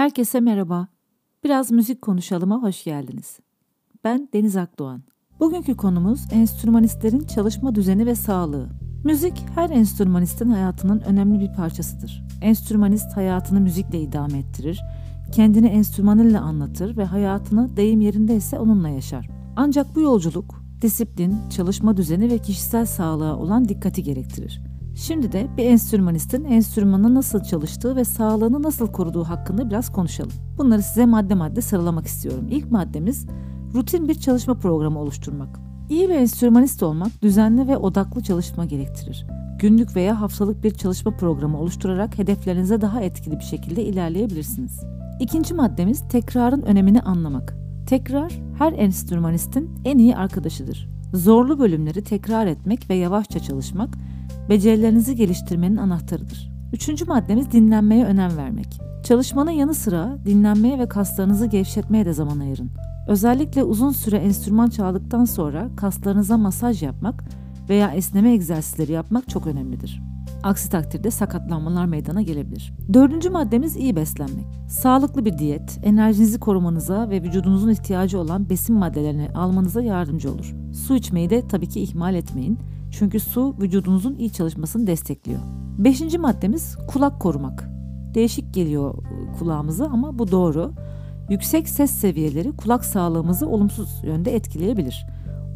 Herkese merhaba. Biraz müzik konuşalıma hoş geldiniz. Ben Deniz Akdoğan. Bugünkü konumuz enstrümanistlerin çalışma düzeni ve sağlığı. Müzik her enstrümanistin hayatının önemli bir parçasıdır. Enstrümanist hayatını müzikle idame ettirir, kendini enstrümanıyla anlatır ve hayatını deyim yerindeyse onunla yaşar. Ancak bu yolculuk disiplin, çalışma düzeni ve kişisel sağlığa olan dikkati gerektirir. Şimdi de bir enstrümanistin enstrümanı nasıl çalıştığı ve sağlığını nasıl koruduğu hakkında biraz konuşalım. Bunları size madde madde sıralamak istiyorum. İlk maddemiz rutin bir çalışma programı oluşturmak. İyi bir enstrümanist olmak düzenli ve odaklı çalışma gerektirir. Günlük veya haftalık bir çalışma programı oluşturarak hedeflerinize daha etkili bir şekilde ilerleyebilirsiniz. İkinci maddemiz tekrarın önemini anlamak. Tekrar her enstrümanistin en iyi arkadaşıdır. Zorlu bölümleri tekrar etmek ve yavaşça çalışmak becerilerinizi geliştirmenin anahtarıdır. Üçüncü maddemiz dinlenmeye önem vermek. Çalışmanın yanı sıra dinlenmeye ve kaslarınızı gevşetmeye de zaman ayırın. Özellikle uzun süre enstrüman çaldıktan sonra kaslarınıza masaj yapmak veya esneme egzersizleri yapmak çok önemlidir. Aksi takdirde sakatlanmalar meydana gelebilir. Dördüncü maddemiz iyi beslenmek. Sağlıklı bir diyet, enerjinizi korumanıza ve vücudunuzun ihtiyacı olan besin maddelerini almanıza yardımcı olur. Su içmeyi de tabii ki ihmal etmeyin. Çünkü su vücudunuzun iyi çalışmasını destekliyor. Beşinci maddemiz kulak korumak. Değişik geliyor kulağımıza ama bu doğru. Yüksek ses seviyeleri kulak sağlığımızı olumsuz yönde etkileyebilir.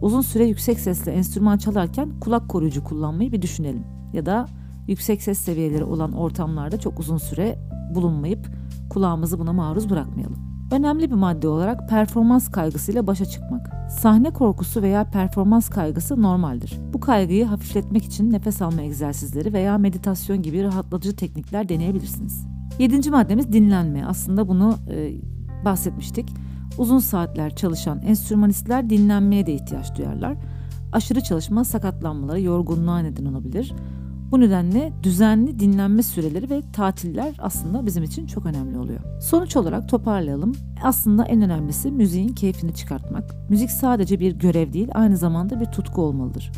Uzun süre yüksek sesle enstrüman çalarken kulak koruyucu kullanmayı bir düşünelim. Ya da yüksek ses seviyeleri olan ortamlarda çok uzun süre bulunmayıp kulağımızı buna maruz bırakmayalım. Önemli bir madde olarak performans kaygısıyla başa çıkmak. Sahne korkusu veya performans kaygısı normaldir. Kaygıyı hafifletmek için nefes alma egzersizleri veya meditasyon gibi rahatlatıcı teknikler deneyebilirsiniz. Yedinci maddemiz dinlenme. Aslında bunu e, bahsetmiştik. Uzun saatler çalışan enstrümanistler dinlenmeye de ihtiyaç duyarlar. Aşırı çalışma sakatlanmaları, yorgunluğa neden olabilir. Bu nedenle düzenli dinlenme süreleri ve tatiller aslında bizim için çok önemli oluyor. Sonuç olarak toparlayalım. Aslında en önemlisi müziğin keyfini çıkartmak. Müzik sadece bir görev değil, aynı zamanda bir tutku olmalıdır.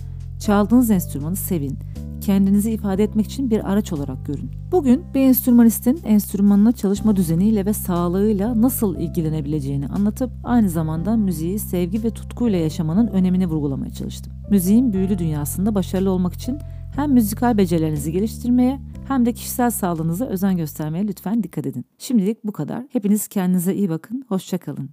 Çaldığınız enstrümanı sevin. Kendinizi ifade etmek için bir araç olarak görün. Bugün bir enstrümanistin enstrümanına çalışma düzeniyle ve sağlığıyla nasıl ilgilenebileceğini anlatıp aynı zamanda müziği sevgi ve tutkuyla yaşamanın önemini vurgulamaya çalıştım. Müziğin büyülü dünyasında başarılı olmak için hem müzikal becerilerinizi geliştirmeye hem de kişisel sağlığınıza özen göstermeye lütfen dikkat edin. Şimdilik bu kadar. Hepiniz kendinize iyi bakın. Hoşçakalın.